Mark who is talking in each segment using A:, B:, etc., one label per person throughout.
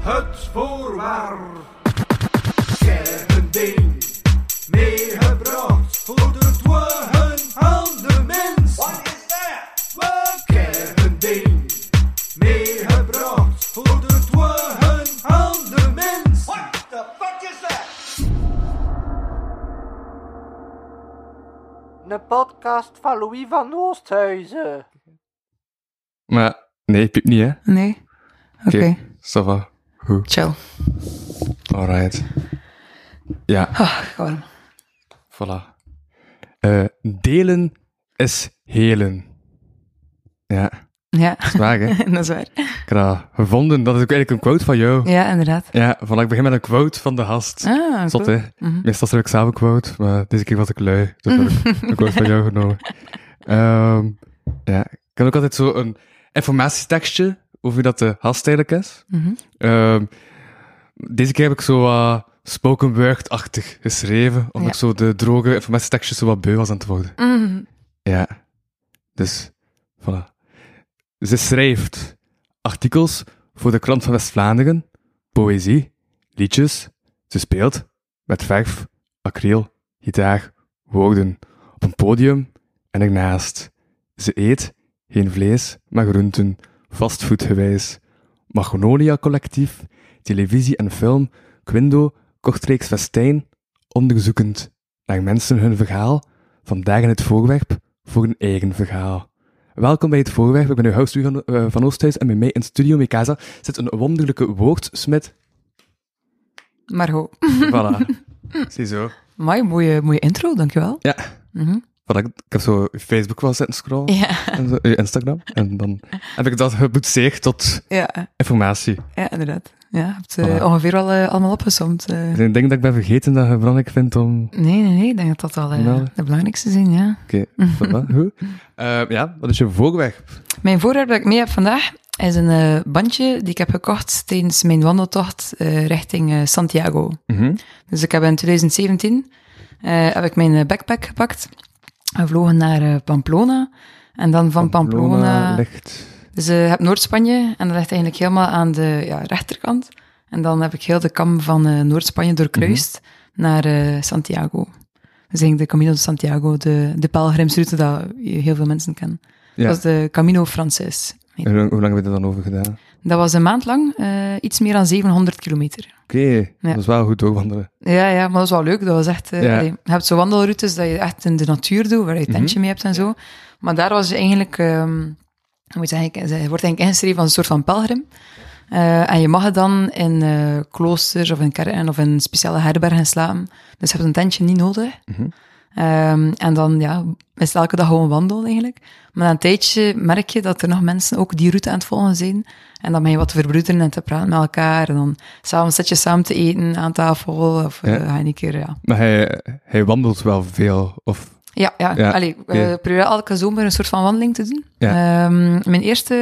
A: Het voorwaar. Ding meegebracht voor de dwagen aan de mens. Wat is dat? We een ding meegebracht voor de dwagen aan de mens. What the fuck is that?
B: Een podcast van Louis van Oosthuizen.
C: Maar nee, piep niet, hè?
D: Nee? Oké,
C: Oké, ça va. Goed,
D: chill.
C: alright. Ja,
D: Ah, gewoon.
C: voilà. Eh, delen is helen. Ja,
D: Ja,
C: dat is waar, hè?
D: dat is waar.
C: Ik heb dat gevonden. Dat is ook eigenlijk een quote van jou.
D: Ja, inderdaad.
C: Ja, voilà, ik begin met een quote van de gast.
D: Ah,
C: Zot,
D: cool.
C: hè?
D: Mhm.
C: Meestal schrijf ik zelf een quote, maar deze keer was ik lui. Dus heb ik een quote van jou genomen. Ehm, ja, ik heb ook altijd zo een informatietekstje over wie dat de gast eigenlijk is.
D: Mhm.
C: Ehm, deze keer heb ik zo wat spoken word-achtig geschreven, omdat
D: Ja.
C: ik zo de droge informatietekstjes zo wat beu was aan het worden.
D: Mhm.
C: Ja, dus, voilà. Ze schrijft artikels voor de krant van West-Vlaanderen, poëzie, liedjes. Ze speelt met verf, acryl, gitaar, woorden op een podium en ernaast. Ze eet geen vlees, maar groenten, fastfoodgewijs. Magnolia Collectief, televisie en film, Quindo, kortreeks festijn, onderzoekend naar mensen hun verhaal, vandaag in het voorwerp voor een eigen verhaal. Welkom bij het voorwerp, ik ben uw host van, eh, van Oosthuis en bij mij in Studio Mikasa zit een wonderlijke woordsmid.
D: Margot.
C: Voilà. Ziezo.
D: Mooi, mooie, mooie intro, dankjewel.
C: Ja.
D: Mhm.
C: Voilà, ik ik heb zo Facebook wel zitten scrollen,
D: Ja,
C: en zo, uw Instagram, en dan heb ik dat geboetseerd tot
D: ja,
C: informatie.
D: ja, inderdaad. Ja, je hebt eh,
C: Voilà.
D: ongeveer al eh, allemaal opgesomd. eh.
C: Ik denk dat ik ben vergeten dat je belangrijk vindt om...
D: Nee, nee, nee, ik denk dat dat wel eh,
C: Nou.
D: de belangrijkste zijn, ja.
C: Oké, voilà, goed. Eh, ja, wat is je voorwerp?
D: Mijn voorwerp dat ik mee heb vandaag is een eh, bandje die ik heb gekocht tijdens mijn wandeltocht eh, richting eh, Santiago.
C: Mhm.
D: Dus ik heb in 2017 eh, heb ik mijn eh, backpack gepakt. We vlogen naar eh, Pamplona. En dan van Pamplona...
C: ligt...
D: Dus eh, je hebt Noord-Spanje en dat ligt eigenlijk helemaal aan de ja, rechterkant. En dan heb ik heel de kam van eh, Noord-Spanje doorkruist naar eh, Santiago. Dus eigenlijk de Camino de Santiago, de, de pelgrimsroute dat heel veel mensen kennen.
C: Ja.
D: Dat is de Camino Frances.
C: Hoe, lang heb je dat dan over gedaan?
D: Dat was een maand lang, eh, iets meer dan 700 kilometer.
C: Oké, dat is wel goed doorwandelen.
D: Ja, ja, maar dat was wel leuk. Dat was echt...
C: Ja.
D: allee, je hebt zo wandelroutes dat je echt in de natuur doet, waar je
C: Mhm.
D: tentje mee hebt en zo. Maar daar was je eigenlijk... hoe moet je zeggen? Je wordt eigenlijk ingeschreven als een soort van pelgrim. Eh, en je mag het dan in kloosters of in kerken of in speciale herbergen slapen. Dus je hebt een tentje niet nodig.
C: Mhm.
D: Ehm, en dan ja, is het elke dag gewoon wandelen eigenlijk. Maar na een tijdje merk je dat er nog mensen ook die route aan het volgen zijn. En dan ben je wat te verbroederen en te praten met elkaar. En dan s'avonds zit je samen te eten aan tafel. Of eh,
C: Ja.
D: ga je een keer, ja.
C: Maar hij, hij wandelt wel veel, of...
D: Ja, ja.
C: Ja,
D: Allee,
C: oké.
D: we proberen elke zomer een soort van wandeling te doen.
C: Ja.
D: Ehm, mijn eerste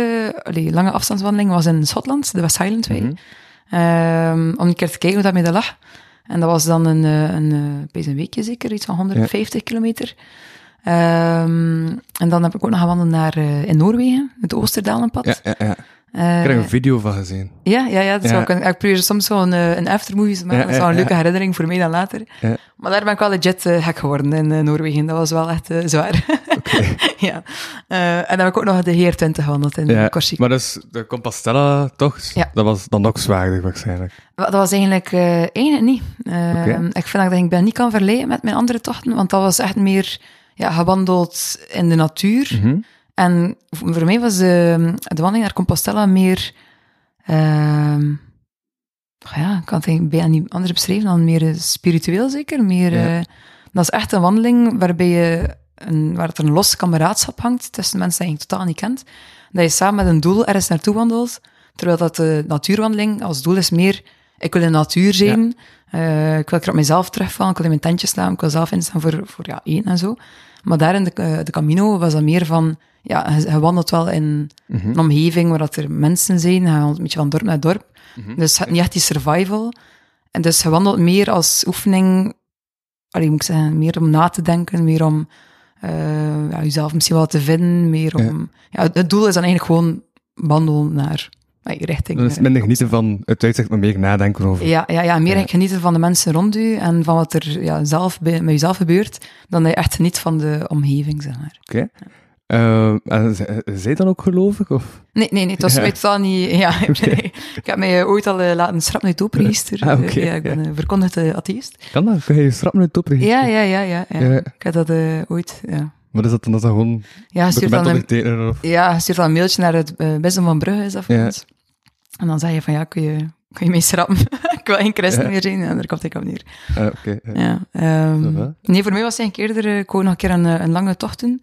D: allee, lange afstandswandeling was in Schotland, de West Highland Way.
C: Mhm.
D: Ehm, om een keer te kijken hoe dat mee dat lag. En dat was dan een, eh, een, eh, een weekje zeker, iets van 150 kilometer. Ehm, en dan heb ik ook nog gewandeld naar, eh, in Noorwegen, het Oosterdalenpad.
C: Ja, ja, ja.
D: Eh,
C: Ik heb een video van gezien.
D: ja, ja, ja, dat is
C: Ja.
D: wel- ik, probeer soms zo'n eh, een aftermovie te maken.
C: Ja,
D: dat is wel een leuke herinnering voor mij dan later.
C: Ja.
D: Maar daar ben ik wel legit eh, gek geworden in Noorwegen. Dat was wel echt zwaar.
C: Oké.
D: ja. En dan heb ik ook nog de Heer 20 gewandeld in
C: Ja,
D: Corsica.
C: maar dus de Compostela, toch?
D: Ja.
C: Dat was dan nog zwaarder waarschijnlijk.
D: Dat was eigenlijk, eigenlijk niet. Ik vind dat ik ben niet kan verleiden met mijn andere tochten, want dat was echt meer ja, gewandeld in de natuur.
C: Mhm.
D: En voor mij was de, de wandeling naar Compostela meer... ehm, ja, ik kan het eigenlijk bijna niet anders beschrijven dan meer eh, spiritueel zeker. Meer,
C: Ja.
D: eh, dat is echt een wandeling waarbij je een, waar het een los kameraadschap hangt tussen mensen die je totaal niet kent. Dat je samen met een doel ergens naartoe wandelt, terwijl dat de natuurwandeling als doel is meer, ik wil in de natuur zijn, eh, ik wil er op mezelf terugvallen, ik wil in mijn tentje slaan, ik wil zelf instaan voor, voor ja, eten en zo. Maar daar in de, de Camino was dat meer van, ja, je, je wandelt wel in
C: Mhm.
D: een omgeving waar dat er mensen zijn, je wandelt een beetje van dorp naar dorp.
C: Mhm.
D: Dus je niet echt die survival. En dus je wandelt meer als oefening, allee, moet ik zeggen, meer om na te denken, meer om eh, ja, jezelf misschien wel te vinden, meer om... Ja. het- het doel is dan eigenlijk gewoon wandelen naar eh, richting... Eh,
C: minder genieten van het uitzicht, maar meer nadenken over.
D: ja, ja, ja, meer
C: Ja.
D: genieten van de mensen rond u en van wat er ja, zelf bij, met jezelf gebeurt, dan dat je echt geniet van de omgeving, zeg maar.
C: Oké. Z- zij dan ook gelovig? Of?
D: Nee, nee, nee, het was
C: Ja.
D: totaal niet... Ja, ik heb mij ooit al laten schrappen uit opregister.
C: Ah,
D: Eh, ja, ik ben
C: ja.
D: een verkondigde atheïst.
C: Kan dat? Kun je schrappen uit het opregister?
D: Ja, ja, ja, ja. ja. Ik heb dat ooit... Ja,
C: Wat is dat dan? Dat gewoon
D: ja je stuurt dan een?
C: Of...
D: ja, stuurt dan een mailtje naar het uh, Bisdom van Brugge, is dat
C: Ja.
D: ons. En dan zeg je van, ja, kun je, kun je mij schrappen? ik wil geen christen meer zijn. En daar komt ik op neer.
C: Ah, Oké. ja.
D: Ehm, nee, voor mij was het eerder, eh, ik wou nog een keer een, een lange tocht doen.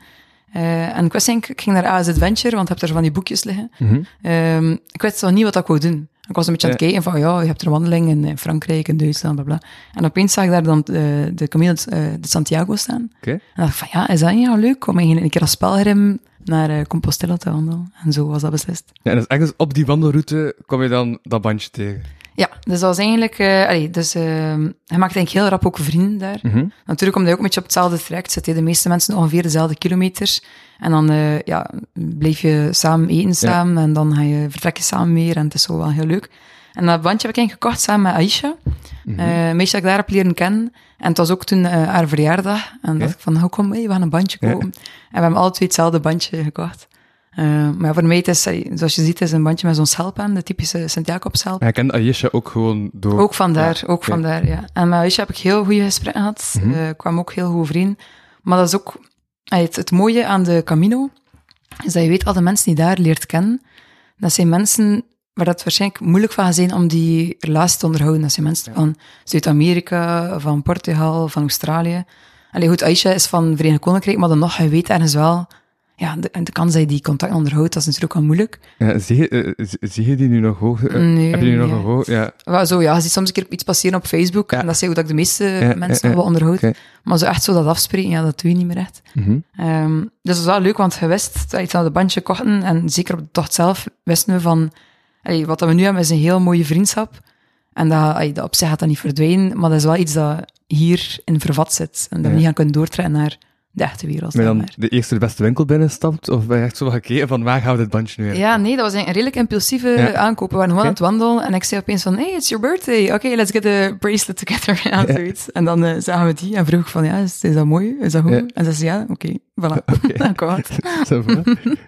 D: Eh, en ik wist eigenlijk, ik ging naar AS Adventure, want ik heb er van die boekjes liggen.
C: Mhm.
D: Ehm, ik wist wel niet wat ik wou doen. Ik was een beetje aan het
C: Ja.
D: kijken van, ja, je hebt er wandelingen in Frankrijk, in Duitsland, bla bla. En opeens zag ik daar dan eh, de Camino eh, de Santiago staan. En dacht ik van, ja, is dat niet al leuk om eigenlijk een keer als pelgrim naar eh, Compostela te wandelen? En zo was dat beslist.
C: Ja, en dus ergens op die wandelroute kom je dan dat bandje tegen.
D: Ja, dus dat was eigenlijk, eh allee, dus eh, hij maakte eigenlijk heel rap ook vrienden daar.
C: Mhm.
D: Natuurlijk omdat je ook een beetje op hetzelfde traject zit. De meeste mensen ongeveer dezelfde kilometers. En dan eh, ja, blijf je samen eten samen en dan ga je, vertrek je samen meer en het is zo wel heel leuk. En dat bandje heb ik eigenlijk gekocht samen met Aisha.
C: Mhm.
D: Meisje dat ik daar heb leren kennen. En het was ook toen haar verjaardag. En dan dacht ik van, nou kom mee, we gaan een bandje
C: Ja.
D: kopen. En we hebben alle twee hetzelfde bandje gekocht. Eh, maar voor mij, het is, zoals je ziet, is een bandje met zo'n schelp aan, de typische Sint-Jacobs-schelp.
C: Maar je kent Ayesha ook gewoon door...
D: Ook vandaar,
C: Ja,
D: ook vandaar, ja. En met Aisha heb ik heel goede gesprekken gehad. Ik kwam ook heel goed overeen. Maar dat is ook het, het mooie aan de Camino, is dat je weet, al de mensen die daar leert kennen, dat zijn mensen waar dat waarschijnlijk moeilijk van gaat zijn om die relatie te onderhouden. Dat zijn mensen van Zuid-Amerika, van Portugal, van Australië. Allee, goed, Aisha is van Verenigd Koninkrijk, maar dan nog, je weet ergens wel... Ja, de, de kans dat je die contact onderhoudt, dat is natuurlijk wel moeilijk.
C: Ja, zie, je, eh, zie- zie je die nu nog hoog? Eh,
D: Nee,
C: Heb je die nog
D: ja.
C: nog hoog? Ja.
D: Wel zo, ja, je ziet soms een keer iets passeren op Facebook,
C: Ja.
D: en dat is hoe dat ik de meeste
C: ja,
D: mensen
C: ja.
D: wel onderhoud. Maar zo echt zo dat afspreken, ja, dat doe je niet meer echt.
C: Mhm.
D: Ehm, dus dat is wel leuk, want je wist dat je het bandje kochten, en zeker op de tocht zelf wisten we van, allee, wat dat we nu hebben is een heel mooie vriendschap. En dat, allee, dat op zich gaat dat niet verdwijnen, maar dat is wel iets dat hier in vervat zit. En dat we
C: Ja.
D: niet gaan kunnen doortrekken naar de echte wereld.
C: Ben dan
D: maar.
C: de eerste de beste winkel binnenstapt? Of ben je echt zo wat gekeken van waar gaan we dit bandje nu in?
D: Ja, nee, dat was een redelijk impulsieve
C: Ja.
D: aankoop. We waren gewoon aan het wandelen en ik zei opeens van, hey, it's your birthday. Oké, let's get a bracelet together. Ja, zoiets. En dan eh, zagen we die en vroeg ik van, ja, is, is dat mooi? Is dat goed?
C: Ja.
D: En ze zei, ja, oké, voilà.
C: Van,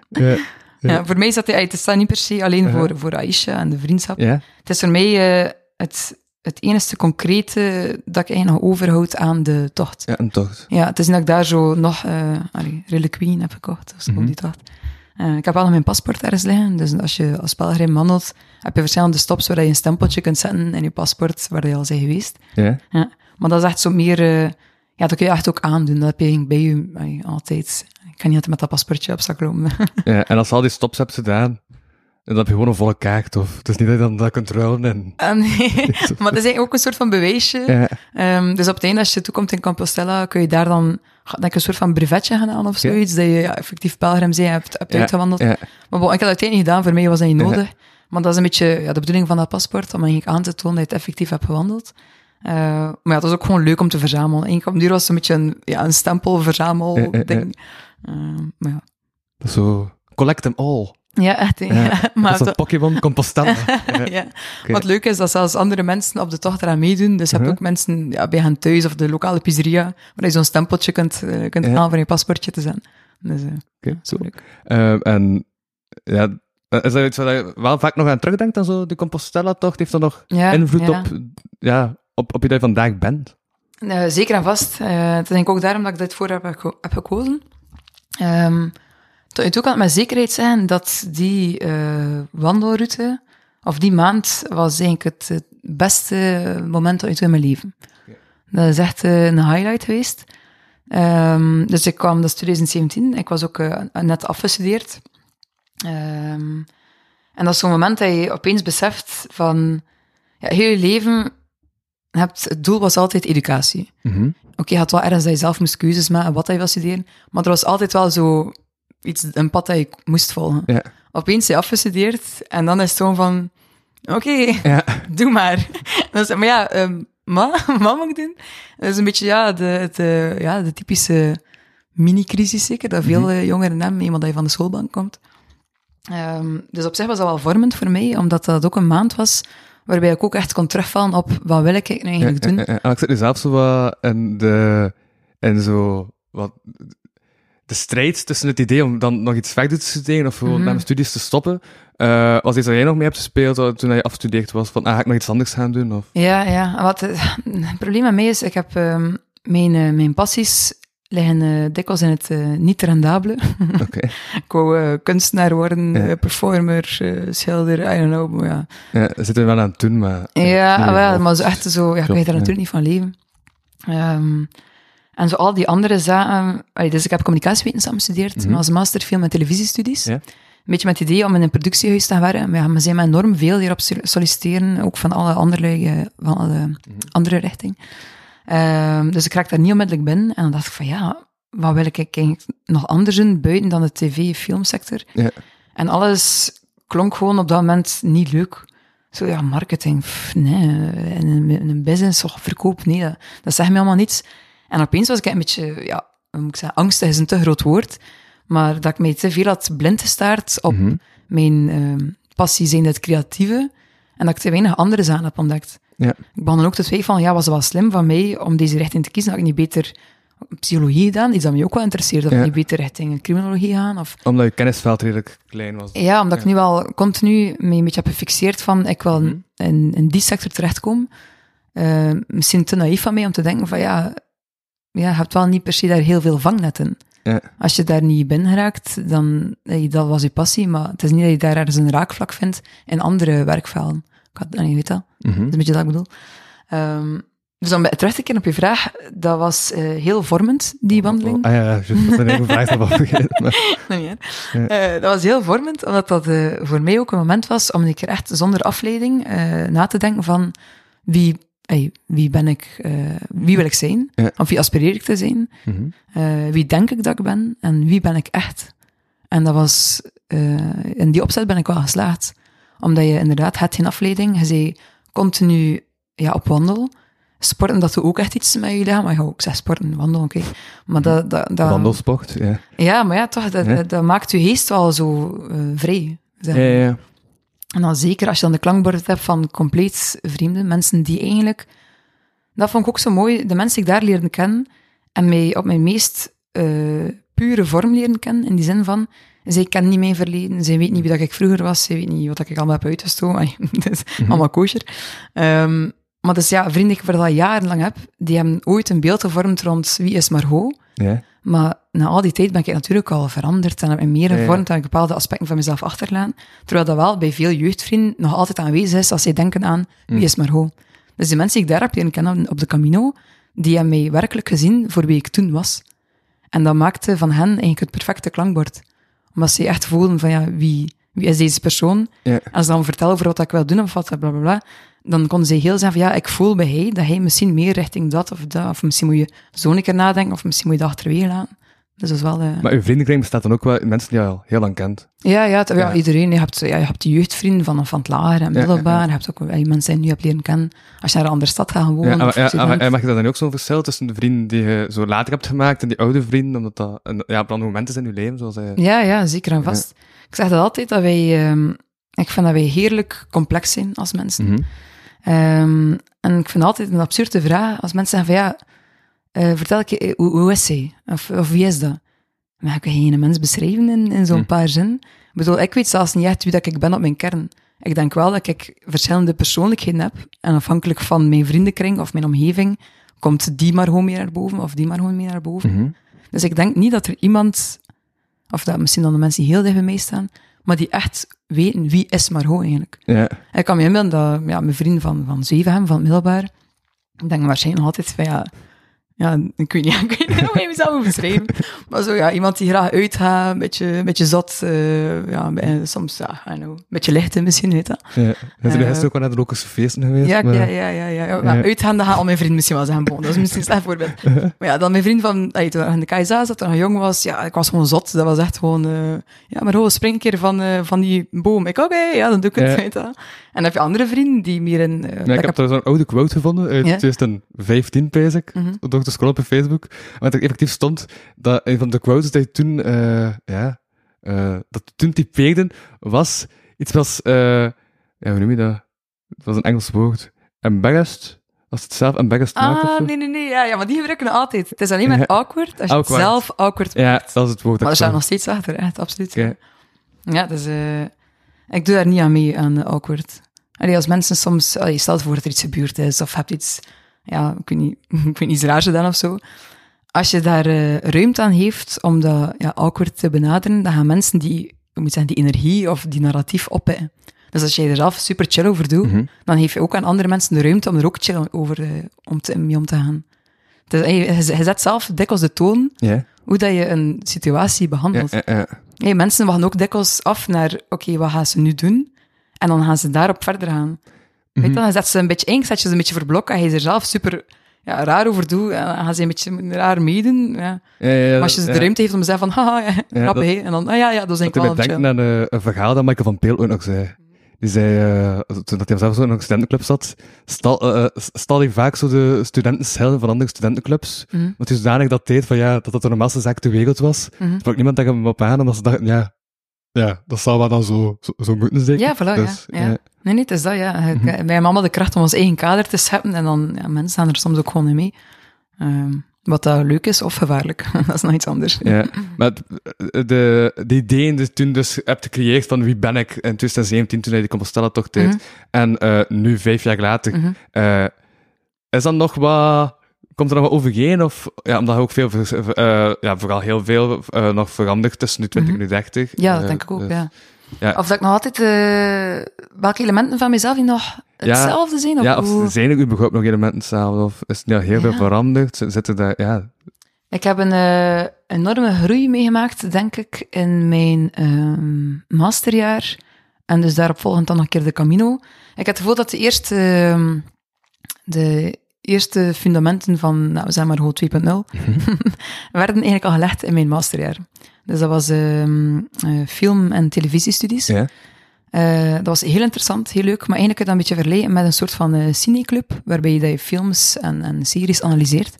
C: ja. Ja.
D: Voor mij is dat, ja, het staat niet per se alleen voor, voor Aisha en de vriendschap. Het is voor mij eh, het, het enige concrete dat ik eigenlijk nog overhoud aan de tocht.
C: Ja, en toch.
D: Ja, het is niet dat ik daar zo nog uh, allee, Reliquien heb gekocht, of zo,
C: Mhm.
D: die tocht. Eh, ik heb wel nog mijn paspoort ergens liggen, dus als je als pelgrim wandelt, heb je verschillende stops waar je een stempeltje kunt zetten in je paspoort, waar je al bent geweest.
C: Ja.
D: Ja. Maar dat is echt zo meer, eh, ja, dat kun je echt ook aandoen. Dat heb je bij je allee, altijd. Ik kan niet altijd met dat paspoortje op zak lopen.
C: ja. En als je al die stops hebt gedaan, dan heb je gewoon een volle kaart. Of het is niet dat je dan dat kunt ruilen. En...
D: Ah, nee, maar dat is eigenlijk ook een soort van bewijsje.
C: Ja.
D: Ehm, dus op het einde, als je toekomt in Compostela, kun je daar dan denk ik, een soort van brevetje gaan halen of
C: Ja.
D: zoiets, dat je ja, effectief pelgrim zijn hebt, uitgewandeld. Maar bon, ik heb dat uiteindelijk niet gedaan, voor mij was dat niet nodig. Maar dat is een beetje ja, de bedoeling van dat paspoort, om eigenlijk aan te tonen dat je het effectief hebt gewandeld. Eh, maar ja, het was ook gewoon leuk om te verzamelen. Eigenlijk op duur was het een beetje een, ja, een
C: ja, ja.
D: ding. Eh, maar ja.
C: Dat is zo, collect them all.
D: Ja, echt.
C: Ja.
D: Ja,
C: Dat
D: maar
C: is dat Pokémon Compostela. ja.
D: ja. Wat leuk is, dat zelfs andere mensen op de tocht eraan meedoen. Dus je hebt
C: Mhm.
D: ook mensen ja, bij hen thuis of de lokale pizzeria, waar je zo'n stempeltje kunt, eh, kunt halen van je paspoortje te zetten. Dus eh,
C: Oké,
D: zo
C: cool.
D: leuk.
C: Ehm, en ja, is dat iets waar je wel vaak nog aan terugdenkt aan zo de Compostela-tocht? Heeft dat nog invloed op, ja, op, op je dat je vandaag bent?
D: Eh, zeker en vast. Eh het is denk ik ook daarom dat ik dit voor heb, heb gekozen. Ehm nu toe kan ik met zekerheid zeggen dat die eh, wandelroute, of die maand, was eigenlijk het, het beste moment in mijn leven. Dat is echt eh, een highlight geweest. Ehm, dus ik kwam, dat is 2017, ik was ook eh, net afgestudeerd. Ehm, en dat is zo'n moment dat je opeens beseft van, ja, heel je leven hebt, het doel was altijd educatie.
C: Mhm.
D: Oké, je had wel ergens dat je zelf moest keuzes maken wat je wil studeren, maar er was altijd wel zo iets, een pad dat je moest volgen.
C: Ja.
D: Opeens je afgestudeerd en dan is het gewoon van, oké,
C: Ja.
D: doe maar. Dan is, maar ja, ma, wat moet ik doen? Dat is een beetje ja, de, het, eh, ja, de typische mini-crisis zeker, dat veel eh, jongeren hebben, eenmaal dat je van de schoolbank komt. Ehm, dus op zich was dat wel vormend voor mij, omdat dat ook een maand was waarbij ik ook echt kon terugvallen op wat wil ik nou eigenlijk doen.
C: Ja, ja, ja. Ik zit nu zelf zo wat in de, in zo, wat, de strijd tussen het idee om dan nog iets verder te studeren of gewoon
D: Mhm.
C: met mijn studies te stoppen. Eh, was iets dat jij nog mee hebt gespeeld eh, toen je afgestudeerd was? Van, ah, ga ik nog iets anders gaan doen? Of?
D: Ja, ja. Wat, eh, het probleem met mij is, ik heb ehm, mijn, mijn passies liggen dikwijls in het niet rendabele.
C: Oké.
D: ik wou kunstenaar worden,
C: Ja.
D: performer, schilder, I don't know. maar Ja,
C: Ja, we zitten wel aan het doen, maar...
D: ja, wel, maar zo echt zo, ja, ik weet er natuurlijk niet van leven. Ehm, en zo al die andere zaken... allee, dus ik heb communicatiewetenschappen gestudeerd,
C: Mhm.
D: maar als master film- en televisiestudies.
C: Ja.
D: Een beetje met het idee om in een productiehuis te gaan werken. Maar ja, we zijn enorm veel hierop sol- solliciteren, ook van alle andere, eh, van alle
C: Mhm.
D: andere richting. Ehm, dus ik raak daar niet onmiddellijk binnen. En dan dacht ik van ja, wat wil ik eigenlijk nog anders doen buiten dan de tv-filmsector?
C: Ja.
D: En alles klonk gewoon op dat moment niet leuk. Zo ja, marketing, pff, nee, in een, in een business, of verkoop, nee, dat, dat zegt me allemaal niets. En opeens was ik een beetje, ja, hoe moet ik zeggen, angstig is een te groot woord, maar dat ik mij te veel had blind gestaard op
C: Mhm.
D: mijn ehm, passie zijn het creatieve, en dat ik te weinig andere zaken heb ontdekt.
C: Ja.
D: Ik begon dan ook te twijfelen, ja, was het wel slim van mij om deze richting te kiezen? Had ik niet beter psychologie gedaan, iets dat mij ook wel interesseert, of
C: Ja.
D: niet beter richting criminologie gaan, of
C: Omdat je kennisveld redelijk klein was.
D: ja, omdat ik nu wel continu me een beetje heb gefixeerd van ik wil
C: Mhm.
D: in, in die sector terechtkomen. Eh, misschien te naïef van mij om te denken van ja, ja, je hebt wel niet per se daar heel veel vangnet in.
C: Ja.
D: Als je daar niet binnen geraakt, dan dat was je passie, maar het is niet dat je daar ergens een raakvlak vindt in andere werkvelden. Ik had, nee, je weet dat,
C: Mhm.
D: dat is een beetje dat ik bedoel. Ehm, dus om terug te keren op je vraag, dat was eh, heel vormend, die wandeling.
C: Ah ja, ja, juist. Dat een vraag daarvan vergeten.
D: Nee, dat was heel vormend, omdat dat eh, voor mij ook een moment was om een keer echt zonder afleiding eh, na te denken van wie, wie ben ik, eh, wie wil ik zijn,
C: Ja.
D: of wie aspireer ik te zijn,
C: Mhm.
D: eh, wie denk ik dat ik ben en wie ben ik echt. En dat was, eh, in die opzet ben ik wel geslaagd, omdat je inderdaad had geen afleiding, je zei continu ja, op wandel. Sporten, dat doet ook echt iets met je lichaam. Maar ja, ik zeg sporten, wandelen, oké. Maar dat, dat, dat,
C: Wandelsport, ja.
D: ja, maar ja, toch, dat,
C: Ja.
D: dat, dat maakt je geest wel zo vrij. zeg
C: Ja,
D: maar.
C: ja, ja.
D: En dan zeker als je dan de klankbord hebt van compleet vreemde mensen die eigenlijk... Dat vond ik ook zo mooi, de mensen die ik daar leerde kennen en mij op mijn meest eh, pure vorm leren kennen, in die zin van, zij kennen niet mijn verleden, zij weten niet wie dat ik vroeger was, zij weten niet wat ik allemaal heb uitgestoken, Ai, dat is allemaal kosher. Ehm, maar dus ja, vrienden die ik voor al jarenlang heb, die hebben ooit een beeld gevormd rond wie is Margot,
C: ja.
D: Maar na al die tijd ben ik natuurlijk al veranderd en heb ik meer
C: Ja, ja.
D: gevormd en heb ik bepaalde aspecten van mezelf achterlaten. Terwijl dat wel bij veel jeugdvrienden nog altijd aanwezig is als zij denken aan wie
C: Mm.
D: is Margot. Dus die mensen die ik daar heb leren kennen op de Camino, die hebben mij werkelijk gezien voor wie ik toen was. En dat maakte van hen eigenlijk het perfecte klankbord. Omdat ze echt voelden van ja, wie, wie is deze persoon?
C: Ja.
D: En ze dan vertellen over wat ik wil doen of wat, bla bla bla, dan konden ze heel zeggen van ja, ik voel bij hij dat hij misschien meer richting dat of dat, of misschien moet je zo een keer nadenken, of misschien moet je dat achterwege laten. Dus dat is wel... eh,
C: Maar uw vriendenkring bestaat dan ook wel uit mensen die je al heel lang kent.
D: ja, ja, ja,
C: Ja.
D: iedereen. Je hebt, ja, je hebt de jeugdvrienden van, van het lager en middelbaar.
C: ja.
D: Je hebt ook wel die mensen die je nu hebt leren kennen. Als je naar een andere stad gaat wonen.
C: Ja, maar,
D: of
C: maar, mag je daar dan ook zo'n verschil tussen de vrienden die je zo later hebt gemaakt en die oude vrienden, omdat dat een ja, belangrijk moment is in je leven, zoals.
D: Ja, ja, zeker en vast. Ik zeg dat altijd, dat wij... ehm, ik vind dat wij heerlijk complex zijn als mensen.
C: Mhm.
D: Ehm, en ik vind altijd een absurde vraag als mensen zeggen van ja, eh, vertel ik je, eh, hoe, hoe is zij? Of, of wie is dat? Maar ik kan geen mens beschrijven in, in zo'n
C: Hm.
D: paar zinnen. Ik bedoel, ik weet zelfs niet echt wie dat ik ben op mijn kern. Ik denk wel dat ik verschillende persoonlijkheden heb. En afhankelijk van mijn vriendenkring of mijn omgeving, komt die maar gewoon meer naar boven of die maar gewoon meer naar boven.
C: Mhm.
D: Dus ik denk niet dat er iemand, of dat misschien dan de mensen die heel dicht bij mij staan, maar die echt weten wie is Margot eigenlijk.
C: Ja.
D: Ik kan me inbeelden dat ja, mijn vriend van, van Zevenhem, van het middelbaar, ik denk waarschijnlijk nog altijd van ja, ja, ik weet niet, ik weet niet hoe je mezelf beschrijven. Maar zo ja, iemand die graag uitgaat, een beetje, een beetje zot, eh, ja, soms, ja, I know, een beetje lichter misschien, weet dat.
C: ja. Zijn
D: Eh,
C: gisteren ook wel naar de Lokerse feesten geweest.
D: Ja,
C: maar-
D: ja, ja, ja, ja. ja. Maar
C: Ja.
D: uitgaan, dat gaat al mijn vriend misschien wel zeggen, bon, dat is misschien een slecht voorbeeld. Maar ja, dan mijn vriend van, ey, toen hij in de KSA zat, toen hij jong was, ja, ik was gewoon zot. Dat was echt gewoon, eh, ja, maar ho, spring een keer van, eh, van die boom. Ik, oké, ja, dan doe ik het,
C: Ja.
D: weet je. En dan heb je andere vrienden die meer in...
C: Ja,
D: dat
C: ik heb daar zo'n oude quote gevonden uit
D: Ja?
C: 2015, pees ik, door te scrollen op Facebook, waar er effectief stond dat een van de quotes die toen, eh, ja, eh, dat toen typeerden, was iets als, eh, ja, hoe noem je dat? Het was een Engels woord. Embarrassed? Als het zelf embarrassed maakt
D: Ah,
C: zo?
D: nee, nee, nee. Ja, ja, maar die gebruiken we altijd. Het is alleen maar awkward als je het zelf awkward
C: Ja,
D: maakt.
C: dat is het woord.
D: Maar
C: dat
D: er staat nog steeds achter, echt, absoluut.
C: Oké.
D: Ja, dus eh, ik doe daar niet aan mee, aan awkward. Allee, als mensen soms, allee, stel je voor dat er iets gebeurd is, of hebt iets, ja, ik weet niet, ik weet niet, iets raars gedaan of zo. Als je daar eh, ruimte aan heeft om dat ja, awkward te benaderen, dan gaan mensen die, moet zeggen, die energie of die narratief oppikken. Dus als jij er zelf super chill over doet,
C: Mhm.
D: dan geef je ook aan andere mensen de ruimte om er ook chill over eh, om te, mee om te gaan. Dus, je, je zet zelf dikwijls de toon hoe dat je een situatie behandelt. Hey, mensen wachten ook dikwijls af naar, oké, wat gaan ze nu doen? En dan gaan ze daarop verder gaan. Weet je, dan zet ze een beetje eng, zet je ze een beetje verblokken, en je er zelf super ja, raar over doet, en dan gaan ze een beetje raar meedoen. Ja.
C: Ja, ja, ja,
D: Maar als je ze de ruimte heeft om te zeggen van, haha, ja, grappig,
C: dat-.
D: En dan, ah ja, ja, dat is
C: ik
D: wel
C: denken aan eh, een verhaal dat Michael van Peel ook nog zei. Die zei, eh, toen dat hij zelf zo in een studentenclub zat, stal, stal hij vaak zo de studenten schelden van andere studentenclubs.
D: Mhm.
C: Want hij zodanig dat deed van ja, dat dat de normaalste zaak ter wereld was.
D: Mhm.
C: Er sprak niemand tegen hem op aan, omdat ze dachten, ja, ja, dat zou wel dan zo, zo, zo moeten zeker.
D: Ja, voilà,
C: Dus,
D: ja, ja. Nee, nee, het is dat, ja. Wij hebben allemaal de kracht om ons eigen kader te scheppen, en dan, ja, mensen gaan er soms ook gewoon in mee. Ehm, wat dat leuk is, of gevaarlijk. dat is nog iets anders.
C: Ja, maar de, de ideeën die je toen dus hebt gecreëerd van wie ben ik in 2017 toen hij die Compostela-tocht deed.
D: Mhm.
C: En eh, nu, vijf jaar later,
D: Mhm.
C: eh, is dat nog wat... Komt er nog wat overheen? Of, ja, omdat er ook veel, eh, ja, vooral heel veel eh, nog verandert tussen nu 20 en nu 30.
D: Mhm. Ja, dat
C: Eh,
D: denk ik ook,
C: dus-
D: ja.
C: ja.
D: Of dat ik nog altijd... welke elementen van mezelf die nog hetzelfde zijn? Of
C: Ja, of
D: hoe-
C: zijn er überhaupt nog elementen hetzelfde? Of is al heel veel veranderd? Zitten daar... Ja,
D: Ik heb een enorme groei meegemaakt, denk ik, in mijn ehm, masterjaar. En dus daarop volgend dan nog een keer de Camino. Ik heb het gevoel dat de eerste, ehm, de eerste fundamenten van, nou, zeg maar gewoon 2.0, werden eigenlijk al gelegd in mijn masterjaar. Dus dat was ehm, eh, film- en televisiestudies.
C: ja.
D: Eh, dat was heel interessant, heel leuk, maar eigenlijk kun je dat een beetje vergelijken met een soort van eh cineclub, waarbij je dat je films en, en series analyseert.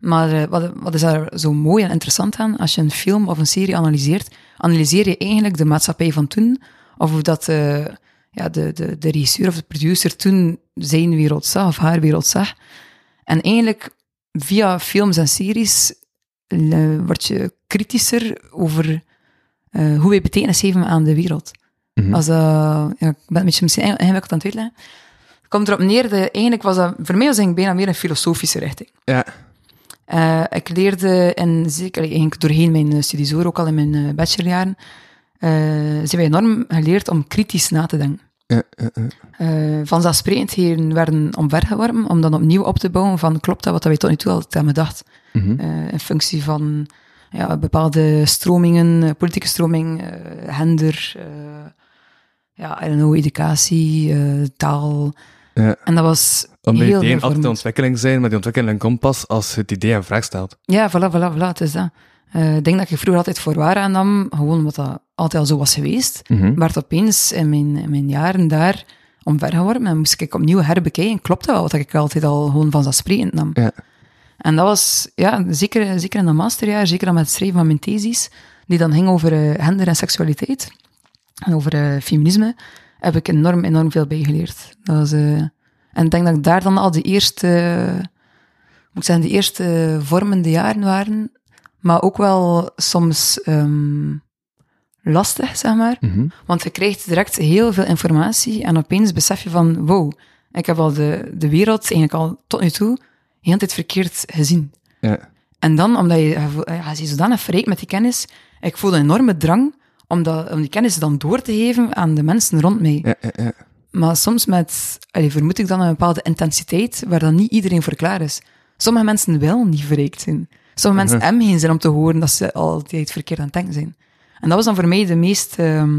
D: Maar wat, wat is daar zo mooi en interessant aan? Als je een film of een serie analyseert, analyseer je eigenlijk de maatschappij van toen, of hoe dat ja, de, de, de regisseur of de producer toen zijn wereld zag, of haar wereld zag. En eigenlijk, via films en series, word je kritischer over eh, hoe wij betekenis geven aan de wereld.
C: Mhm.
D: Als ja, ik ben een beetje misschien ingewikkeld aan het uitleggen. Het komt erop neer, dat eigenlijk was dat, voor mij was het bijna meer een filosofische richting.
C: Ja.
D: Eh, ik leerde, en zeker eigenlijk doorheen mijn eh, studiezoor, ook al in mijn bachelorjaren, zijn wij enorm geleerd om kritisch na te denken.
C: Ja, ja.
D: Eh vanzelfsprekendheden werden omvergeworpen om dan opnieuw op te bouwen van klopt dat wat wij tot nu toe altijd hebben gedacht.
C: Mhm.
D: Eh, in functie van ja, bepaalde stromingen, eh, politieke stroming, eh gender, eh, ja, I don't know, educatie, eh, taal.
C: Ja.
D: En dat was
C: Omdat
D: heel
C: ideeën altijd ontwikkeling zijn, maar die ontwikkeling komt pas als je het idee in vraag stelt.
D: Ja, voilà, voilà, voilà, het is dat. Ik denk dat ik vroeger altijd voor waar aannam, gewoon omdat dat altijd al zo was geweest.
C: Mhm.
D: Maar het opeens in mijn, in mijn jaren daar omvergeworpen en moest ik opnieuw herbekijken. Klopt dat wel, wat ik altijd al gewoon vanzelfsprekend nam.
C: Ja.
D: En dat was, ja, zeker, zeker in dat masterjaar, zeker dan met het schrijven van mijn thesis, die dan ging over eh, gender en seksualiteit, en over eh, feminisme, heb ik enorm, enorm veel bijgeleerd. Dat was, en ik denk dat ik daar dan al de eerste, moet ik zeggen, de eerste vormende jaren waren, maar ook wel soms ehm, lastig, zeg maar.
C: Mhm.
D: Want je krijgt direct heel veel informatie en opeens besef je van, wow, ik heb al de, de wereld eigenlijk al tot nu toe de hele tijd verkeerd gezien.
C: Ja.
D: En dan, omdat je, ja, je zodanig verrijkt met die kennis, ik voel een enorme drang om, dat, om die kennis dan door te geven aan de mensen rond mij.
C: Ja, ja, ja.
D: Maar soms met, allee, vermoed ik dan een bepaalde intensiteit, waar dan niet iedereen voor klaar is. Sommige mensen wel niet verrijkt zijn. Sommige mensen hebben geen zin om te horen dat ze altijd verkeerd aan het denken zijn. En dat was dan voor mij de meest, ehm,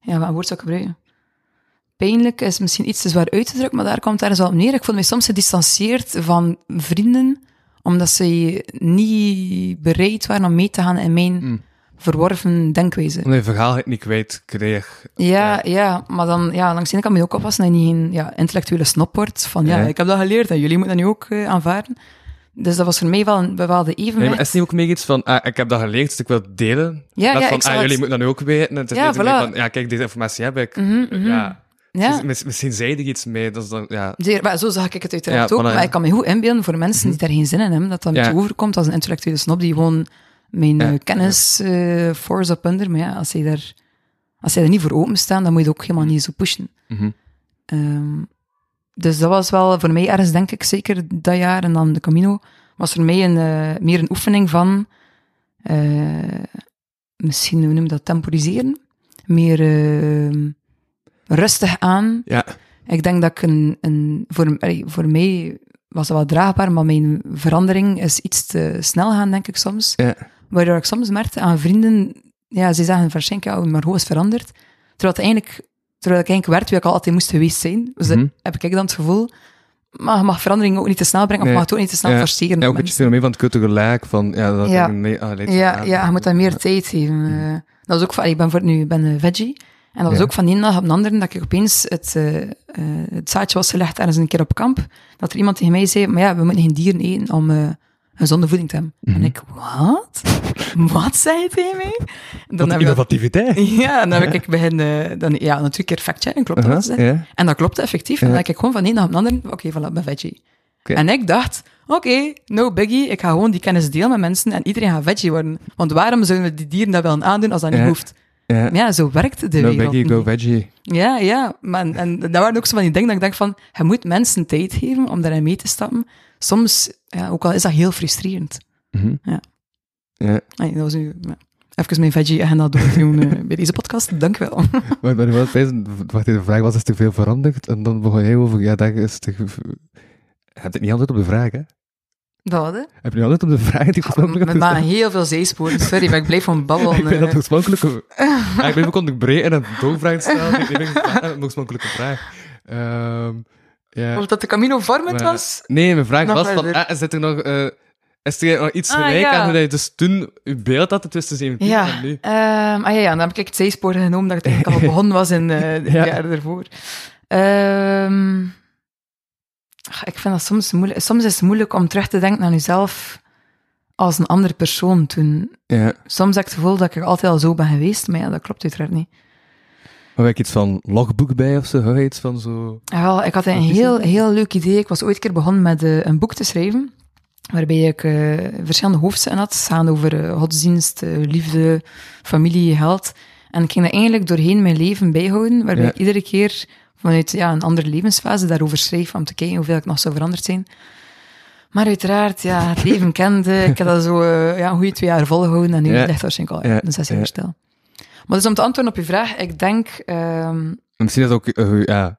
D: ja, wat woord zou ik gebruiken? Pijnlijk is misschien iets te zwaar uit te drukken, maar daar komt het ergens wel op neer. Ik voelde me soms gedistanceerd van vrienden, omdat ze niet bereid waren om mee te gaan in mijn verworven denkwijze.
C: Omdat je verhaal het niet kwijt kreeg.
D: Ja, ja, maar dan, ja, langs de ene kant moet je ook oppassen dat je niet een ja, intellectuele snop wordt. Van, ja,
C: Ja.
D: ik heb dat geleerd en jullie moeten dat nu ook eh, aanvaarden. Dus dat was voor mij wel een bepaalde
C: Nee,
D: evenwicht.
C: maar is niet ook meer iets van, ah, ik heb dat geleerd, dus ik wil het delen?
D: Ja, ja,
C: van,
D: ik
C: ah,
D: het-
C: jullie moeten dat nu ook weten. En het is
D: Ja, voilà.
C: van, ja, kijk, deze informatie heb ik.
D: Mhm, mhm.
C: Ja,
D: ja,
C: Misschien, mis- misschien zei er iets mee, dus dan, ja.
D: zeer, maar zo zag ik het uiteraard
C: Ja,
D: ook. maar
C: ja.
D: ik kan me goed inbeelden voor mensen die daar geen zin in hebben, dat dat beetje overkomt als een intellectuele snop die gewoon mijn eh, kennis eh force up under. Maar ja, als zij daar, als zij er niet voor openstaan, dan moet je het ook helemaal niet zo pushen.
C: Mhm.
D: Ehm, dus dat was wel voor mij ergens, denk ik, zeker dat jaar. En dan de Camino was voor mij een, eh, meer een oefening van, eh, misschien, hoe noem je dat, temporiseren. Meer eh, rustig aan.
C: Ja,
D: Ik denk dat ik een, een voor, voor mij was dat wel draagbaar, maar mijn verandering is iets te snel gaan, denk ik soms.
C: ja.
D: Waardoor ik soms merkte aan vrienden, ja, ze zeggen ja, maar hoe is veranderd? Terwijl, het eigenlijk, terwijl ik eigenlijk werd wie ik al altijd moest geweest zijn. Dus
C: Mhm.
D: dat heb ik dan het gevoel, maar je mag verandering ook niet te snel brengen, of
C: Nee.
D: mag het ook niet te snel
C: Ja.
D: forceren.
C: Ja, ook een beetje fenomeen van het kutte gelijk, van, ja, dat
D: Ja.
C: nee, ah,
D: Ja, ja, je moet dat meer tijd geven. eh. dat was ook van, ik ben voor nu ben een veggie. En dat was ook van de ene dag op de andere dat ik opeens het, eh, eh, het zaadje was gelegd ergens een keer op kamp. Dat er iemand tegen mij zei, maar ja, we moeten geen dieren eten om eh, gezonde voeding te hebben.
C: Mhm.
D: En ik, wat? wat zei je tegen mij? Ik-
C: innovativiteit.
D: ja, dan heb ik begin, eh, dan, ja, natuurlijk een keer fact-checken, klopt dat?
C: ja.
D: En dat klopte effectief. En dan heb ik gewoon van dag op de andere, oké, voilà, ik ben veggie. En ik dacht, oké, no biggie, ik ga gewoon die kennis delen met mensen en iedereen gaat veggie worden. Want waarom zouden we die dieren dat willen aandoen als dat niet hoeft?
C: Ja.
D: Ja, zo werkt de
C: No
D: wereld
C: veggie, go veggie.
D: Ja, ja. Maar, en, en dat waren ook zo van die dingen dat ik dacht van, je moet mensen tijd geven om daarin mee te stappen. Soms, ja, ook al is dat heel frustrerend.
C: Mhm.
D: Ja.
C: Ja.
D: Nee, dat was nu... ja. Even mijn veggie-agenda doordoen eh, bij deze podcast. Dank wel.
C: Maar, maar wel wacht, de vraag was, is er veel veranderd? En dan begon jij over, ja, dat is te... Je hebt het niet altijd op de vraag, hè?
D: Dat, hè?
C: Heb je niet altijd op de vraag die ik oorspronkelijk
D: Met
C: heb
D: maar
C: gesteld?
D: heel veel zeesporen. Sorry, maar ik blijf van babbelen.
C: Ik ben dat
D: eh.
C: oorspronkelijke... Ja, ik ben ook onderbreken en een doorvraag stellen. Ik een oorspronkelijke vraag. Ehm ja.
D: Of dat de Camino vormend
C: Maar-
D: was?
C: Nee, mijn vraag
D: Nog
C: was van, ah, zit er nog... eh, is er nog iets
D: Ah,
C: gelijk
D: ja.
C: aan hoe je dus toen je beeld had tussen 17
D: Ja,
C: en nu?
D: ehm, ah ja, ja, dan heb ik het zijspoor genomen dat ik eigenlijk al begonnen was in eh het
C: Ja.
D: jaar ervoor. Ehm, ach, ik vind dat soms moeilijk. Soms is het moeilijk om terug te denken aan jezelf als een andere persoon toen.
C: Ja.
D: Soms heb ik het gevoel dat ik altijd al zo ben geweest, maar ja, dat klopt uiteraard niet.
C: Heb ik iets van logboek bij of zo? Je iets van zo...
D: Ja, wel, ik had een heel, heel leuk idee. Ik was ooit een keer begonnen met eh, een boek te schrijven, waarbij ik eh, verschillende hoofdstukken had, gaan over eh, godsdienst, eh, liefde, familie, geld. En ik ging dat eigenlijk doorheen mijn leven bijhouden, waarbij
C: Ja.
D: ik iedere keer vanuit ja, een andere levensfase daarover schreef, om te kijken hoeveel ik nog zou veranderd zijn. Maar uiteraard, ja, het leven kende. Ik heb dat zo ja, een goede twee jaar volgehouden en nu
C: Ja.
D: ligt het waarschijnlijk al
C: Ja,
D: een zes jaar stil. Maar dus om te antwoorden op je vraag, ik denk... ehm,
C: Misschien is ook, ja...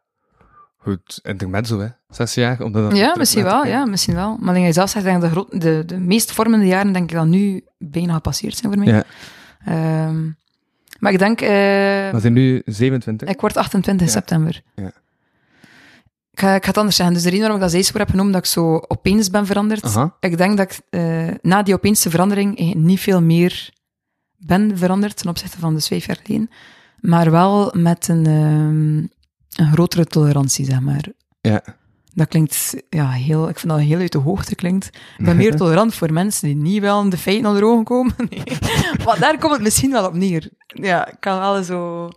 C: Goed, intermezzo, hè? Zes jaar, omdat dat
D: Ja, misschien wel, ja, misschien wel. Maar denk je zelf zegt, denk de, groot, de, de meest vormende jaren, denk ik dat nu bijna gepasseerd zijn voor mij.
C: Ja.
D: Ehm, maar ik denk, eh,
C: We zijn nu 27.
D: ik word 28
C: Ja.
D: september.
C: Ja.
D: Ik ga, ik ga het anders zeggen. Dus de reden waarom ik dat zijspoor heb genoemd, dat ik zo opeens ben veranderd.
C: Aha.
D: Ik denk dat ik eh, na die opeense verandering eigenlijk niet veel meer ben veranderd ten opzichte van de vijf jaar geleden. Maar wel met een, ehm, een grotere tolerantie, zeg maar.
C: Ja.
D: Dat klinkt, ja, heel, ik vind dat heel uit de hoogte klinkt. Ik ben meer tolerant voor mensen die niet wel in de feiten onder ogen komen. Nee. Maar daar komt het misschien wel op neer. Ja, ik kan wel zo...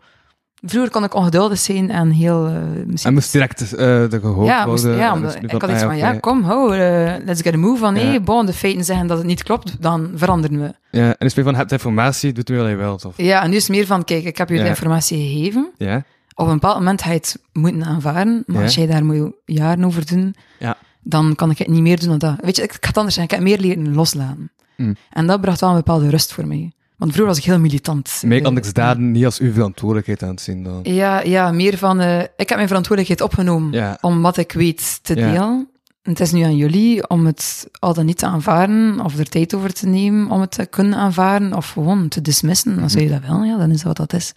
D: Vroeger kon ik ongeduldig zijn en heel... eh, misschien...
C: En moest direct eh de gehoord
D: ja, moest,
C: worden.
D: ja
C: dus
D: ik had
C: ah,
D: iets van,
C: oké.
D: ja, kom, hou, eh, let's get a move van,
C: Ja.
D: nee, bon, de feiten zeggen dat het niet klopt, dan veranderen we.
C: Ja, en is meer van, hebt informatie, doet nu wat je wilt, of...
D: Ja, en nu is het meer van, kijk, ik heb je de informatie gegeven,
C: Ja?
D: Op een bepaald moment ga je het moeten aanvaarden, maar
C: Ja.
D: als jij daar moet jaren over doen,
C: Ja.
D: dan kan ik het niet meer doen dan dat. Weet je, ik, ik ga het anders zeggen, ik heb meer leren loslaten.
C: Mm.
D: En dat bracht wel een bepaalde rust voor mij. Want vroeger was ik heel militant.
C: Meer
D: Eh,
C: anders daden niet als uw verantwoordelijkheid aan het zien dan.
D: Ja, ja, meer van, eh, ik heb mijn verantwoordelijkheid opgenomen
C: Ja.
D: om wat ik weet te delen. Het is nu aan jullie om het al dan niet te aanvaarden, of er tijd over te nemen om het te kunnen aanvaarden, of gewoon te dismissen. Als
C: Mhm.
D: je dat wil, ja, dan is dat wat dat is.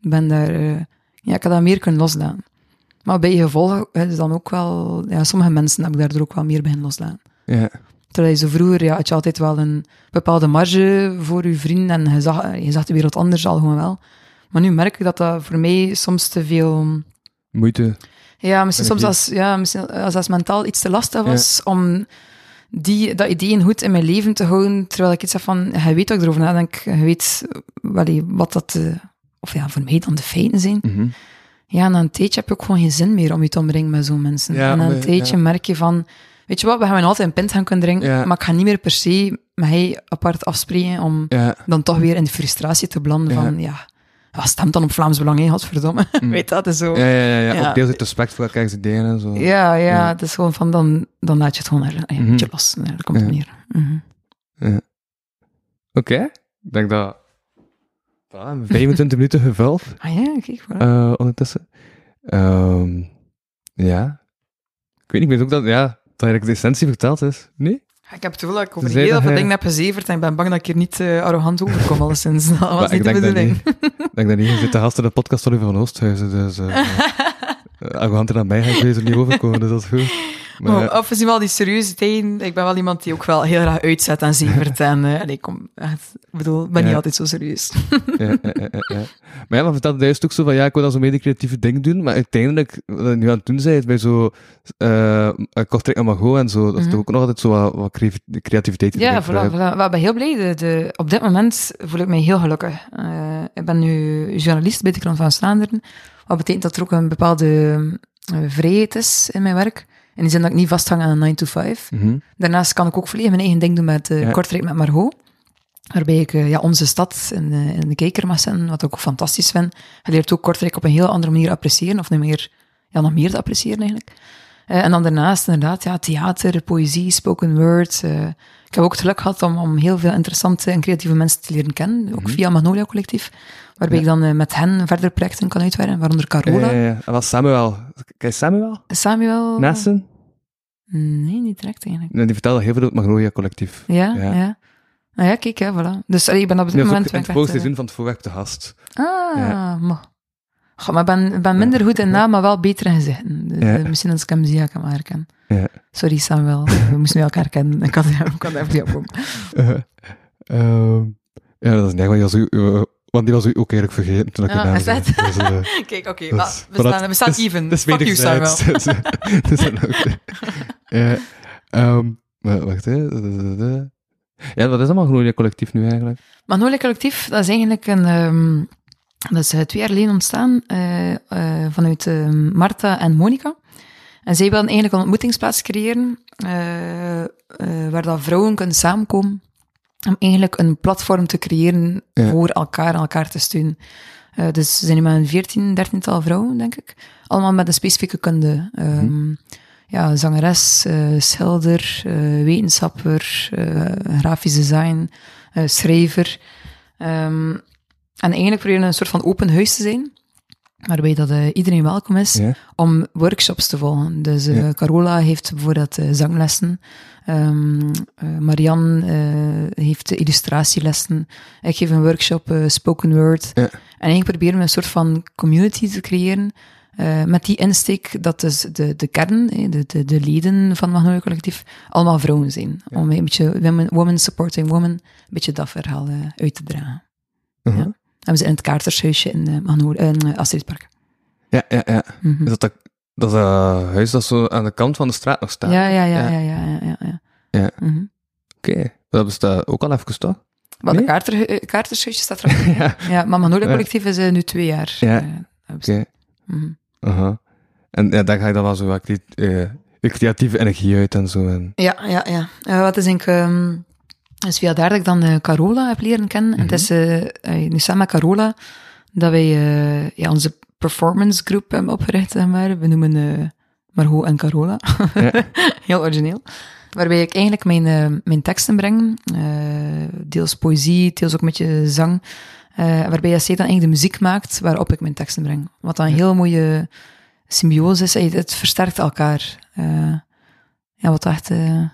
D: Ik ben daar, eh, ja, ik had dat meer kunnen loslaten. Maar bij je gevolg is dan ook wel, ja, sommige mensen heb ik daardoor ook wel meer beginnen loslaten.
C: Ja.
D: Terwijl je zo vroeger, ja, had je altijd wel een bepaalde marge voor je vrienden en je zag, je zag de wereld anders al gewoon wel. Maar nu merk ik dat dat voor mij soms te veel...
C: Moeite.
D: Ja, misschien soms als, ja, misschien als dat mentaal iets te lastig was om die, dat ideeën goed in mijn leven te houden, terwijl ik iets heb van, je weet wat ik erover nadenk, je weet wel, wat dat, eh, of ja, voor mij dan de feiten zijn.
C: Mhm.
D: Ja, na een tijdje heb je ook gewoon geen zin meer om je te omringen met zo'n mensen.
C: Ja,
D: en na een tijdje
C: ja.
D: merk je van, weet je wat, we gaan altijd een pint gaan kunnen drinken,
C: Ja.
D: maar ik ga niet meer per se met hij apart afspreken om dan toch weer in de frustratie te belanden
C: Ja.
D: van, ja, wat stemt dan op Vlaams Belang, hè, godverdomme. weet dat, is zo.
C: Mm. Ja, ja, ja, ja. Ook deels uit respect voor elkaars ideeën en zo.
D: Ja, ja, het is gewoon van, dan, dan laat je het gewoon er, een
C: Mhm.
D: beetje los. Komt het neer. Mhm.
C: Oké. Ik denk dat... Voilà, we hebben 25 minuten gevuld.
D: Ah ja, kijk, voilà.
C: eh, ondertussen. Ehm, ja. Ik weet niet, ik weet ook dat, ja, dat eigenlijk de essentie verteld is. Nee?
D: ik heb het gevoel dat ik over heel veel dingen heb gezeverd en ik ben bang dat ik hier niet eh, arrogant overkom, alleszins. Dat was niet de bedoeling.
C: niet. Ik denk dat niet. Je zit de gast in de podcast van Oliver van Oosthuizen, dus... eh uh, arroganter dan mij ga ik er niet overkomen, dus dat is goed. Maar,
D: of is wel die serieuze tegen. Ik ben wel iemand die ook wel heel graag uitzet en zevert. en eh, allee, kom, echt, ik bedoel, ik ben
C: Ja.
D: niet altijd zo serieus.
C: ja, ja. Maar ja, maar vertelde juist ook zo van, ja, ik wil dan zo'n mede creatieve ding doen, maar uiteindelijk, wat je nu aan het doen bent, bij zo uh, Kortrijk en Mago en zo, dat is
D: Mhm.
C: toch ook nog altijd zo wat, creativiteit die
D: Ja, voilà, voilà. Maar ik ben heel blij. De, de- op dit moment voel ik mij heel gelukkig. Eh, ik ben nu journalist bij de Krant van Vlaanderen. Wat betekent dat er ook een bepaalde eh, vrijheid is in mijn werk. In die zin dat ik niet vasthang aan een 9 to 5.
C: Mhm.
D: Daarnaast kan ik ook volledig mijn eigen ding doen met eh
C: Ja.
D: Kortrijk met Margot. Waarbij ik eh, ja, onze stad in de, in de kijker mag zetten, wat ik ook fantastisch vind. Je leert ook Kortrijk op een heel andere manier appreciëren, of meer, ja, nog meer te appreciëren eigenlijk. Eh, en dan daarnaast inderdaad, ja, theater, poëzie, spoken word. Ik heb ook het geluk gehad om, om heel veel interessante en creatieve mensen te leren kennen, ook via Magnolia Collectief, waarbij.
C: Ja.
D: ik dan eh, met hen verder projecten kan uitwerken, waaronder Carola,
C: Ja, ja, ja. En was Samuel. Kijk, Samuel?
D: Samuel...
C: Nassen?
D: Nee, niet direct eigenlijk.
C: Nee, die vertelde heel veel over het Magnolia collectief.
D: Ja,
C: Ja.
D: ja. Nou ja, kijk, hè, voilà. Dus allee, ik ben op dit
C: ook
D: moment...
C: het
D: ben ik
C: vorige
D: echt,
C: seizoen van het voorwerp te gast.
D: Ah,
C: Ja.
D: maar... Goh, maar ik ben, ben minder goed in naam, maar wel beter in gezichten. Dus,
C: Ja.
D: eh, misschien als ik hem zie, ik hem herkennen.
C: Ja.
D: Sorry, Samuel. We moesten nu elkaar herkennen. Ik kan er even niet op komen.
C: Eh, ehm, ja, dat is die was, u, eh, want die was u ook eigenlijk vergeten toen ik
D: Ja, is dat?
C: zei. Dus, eh,
D: Kijk, oké.
C: dat
D: we staan, we staan
C: is-
D: even.
C: het is
D: Fuck you, Samuel.
C: Dus, ook- ja, maar wacht, hè. Ja, wat is allemaal Gloria Collectief nu eigenlijk?
D: Magnolia Collectief, dat is eigenlijk een... ehm, dat is eh, twee jaar geleden ontstaan eh, eh, vanuit eh, Marta en Monica. En zij wilden eigenlijk een ontmoetingsplaats creëren waar dat vrouwen kunnen samenkomen om eigenlijk een platform te creëren
C: Ja.
D: voor elkaar en elkaar te steunen. Dus ze zijn nu met een 14, 13 vrouwen, denk ik. Allemaal met een specifieke kunde. Ehm, ja, zangeres, schilder, wetenschapper, grafisch design, schrijver. Ehm, en eigenlijk proberen we een soort van open huis te zijn, waarbij dat, eh, iedereen welkom is
C: Ja.
D: om workshops te volgen. Dus eh,
C: Ja.
D: Carola heeft bijvoorbeeld eh, zanglessen, Ehm eh, Marianne heeft illustratielessen, ik geef een workshop spoken word.
C: Ja.
D: En eigenlijk proberen we een soort van community te creëren, met die insteek dat dus de, de kern, de, de, de leden van Magnolia Collectief, allemaal vrouwen zijn. Om een beetje women, women supporting women, een beetje dat verhaal uit te dragen.
C: Uh-huh.
D: Ja. Hebben ze in het kaartershuisje in, uh, in uh, Astridpark.
C: Ja, ja, ja.
D: Mhm.
C: Is dat dat, dat, dat huis dat zo aan de kant van de straat nog staat?
D: Ja, ja, ja,
C: Ja.
D: ja, ja, ja, ja. Mhm.
C: Oké. Dat bestaat ook al even, toch?
D: Maar
C: Nee?
D: de kaarter, eh, kaartershuisje staat er ook.
C: ja.
D: Ja, maar
C: Ja.
D: Collectief is eh, nu twee jaar.
C: Ja.
D: eh.
C: Oké.
D: Mhm.
C: Aha. En ja, daar ga je dan wel zo wat eh, creatieve energie uit en zo. En,
D: Ja, ja, ja. Eh, wat is denk ik... ehm, is via daar dat ik dan eh, Carola heb leren kennen. En het is nu samen met Carola dat wij eh, ja, onze performance groep hebben opgericht, zeg maar. We noemen eh Margot en Carola.
C: Ja.
D: Heel origineel. Waarbij ik eigenlijk mijn, mijn teksten breng. deels poëzie, deels ook een beetje zang. waarbij zij dan eigenlijk de muziek maakt waarop ik mijn teksten breng. Wat dan een heel mooie symbiose is. Het versterkt elkaar. Ja, wat echt...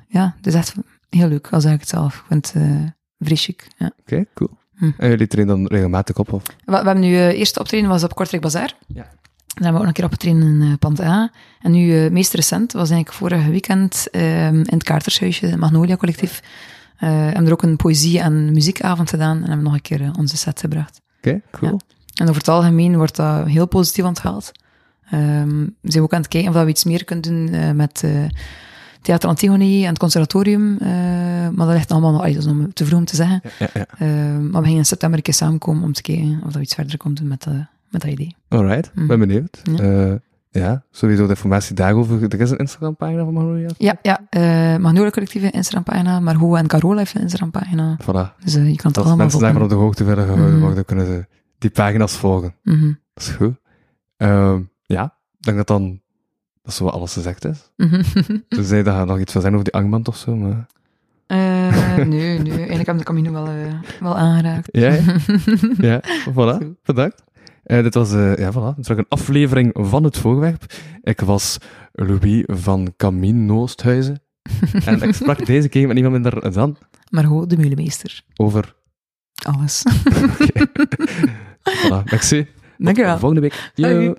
D: ja, is echt heel leuk, al zeg ik het zelf. Ik vind het uh, vrij chic. Ja.
C: Oké, cool.
D: Hm.
C: En jullie treden dan regelmatig op? Of?
D: We, we hebben nu, uh, eerste optreden was op Kortrijk Bazaar.
C: Ja.
D: Dan hebben we ook nog een keer opgetreden in uh, Pand A. En nu, meest recent, was eigenlijk vorig weekend uh, in het Kaartershuisje, het Magnolia Collectief. Hebben er ook een poëzie- en muziekavond gedaan en hebben nog een keer onze set gebracht.
C: Oké, okay, cool.
D: Ja. En over het algemeen wordt dat heel positief onthaald. Um, we zijn ook aan het kijken of we iets meer kunnen doen met Theater Antigone en het conservatorium. maar dat ligt allemaal nog uit, om te vroeg om te zeggen.
C: Ja, ja,
D: ja. maar we gaan in september een keer samenkomen om te kijken of we iets verder doen met met dat idee.
C: Alright,
D: Mm.
C: ben benieuwd.
D: Ja.
C: Ja. sowieso de informatie daarover. Er is een Instagram-pagina van Magnolia.
D: Ja, ja uh, Magnolia Collectieve Instagram-pagina, Margot en Carola heeft een Instagram-pagina.
C: Voilà.
D: Dus je kan het
C: Als
D: allemaal
C: mensen daarvan op de hoogte willen gehouden
D: Mhm.
C: worden, kunnen ze die pagina's volgen.
D: Mm -hmm.
C: Dat is goed. Uh, ja, ik denk dat dan dat zo alles gezegd is. Toen zei dat je nog iets wil zeggen over die angmand of zo, maar...
D: Uh, nee, nee, eigenlijk heb ik de Camino wel, uh, wel aangeraakt.
C: Ja, ja. ja voilà, bedankt. Uh, dit was ja, voilà, terug een aflevering van het voorwerp. Ik was Louis van Camien Noosthuizen. en ik sprak deze keer met niemand minder dan...
D: Margot de Mulemeester.
C: Over...
D: Alles.
C: okay. voilà, merci.
D: Dank je wel.
C: Volgende week. Yo.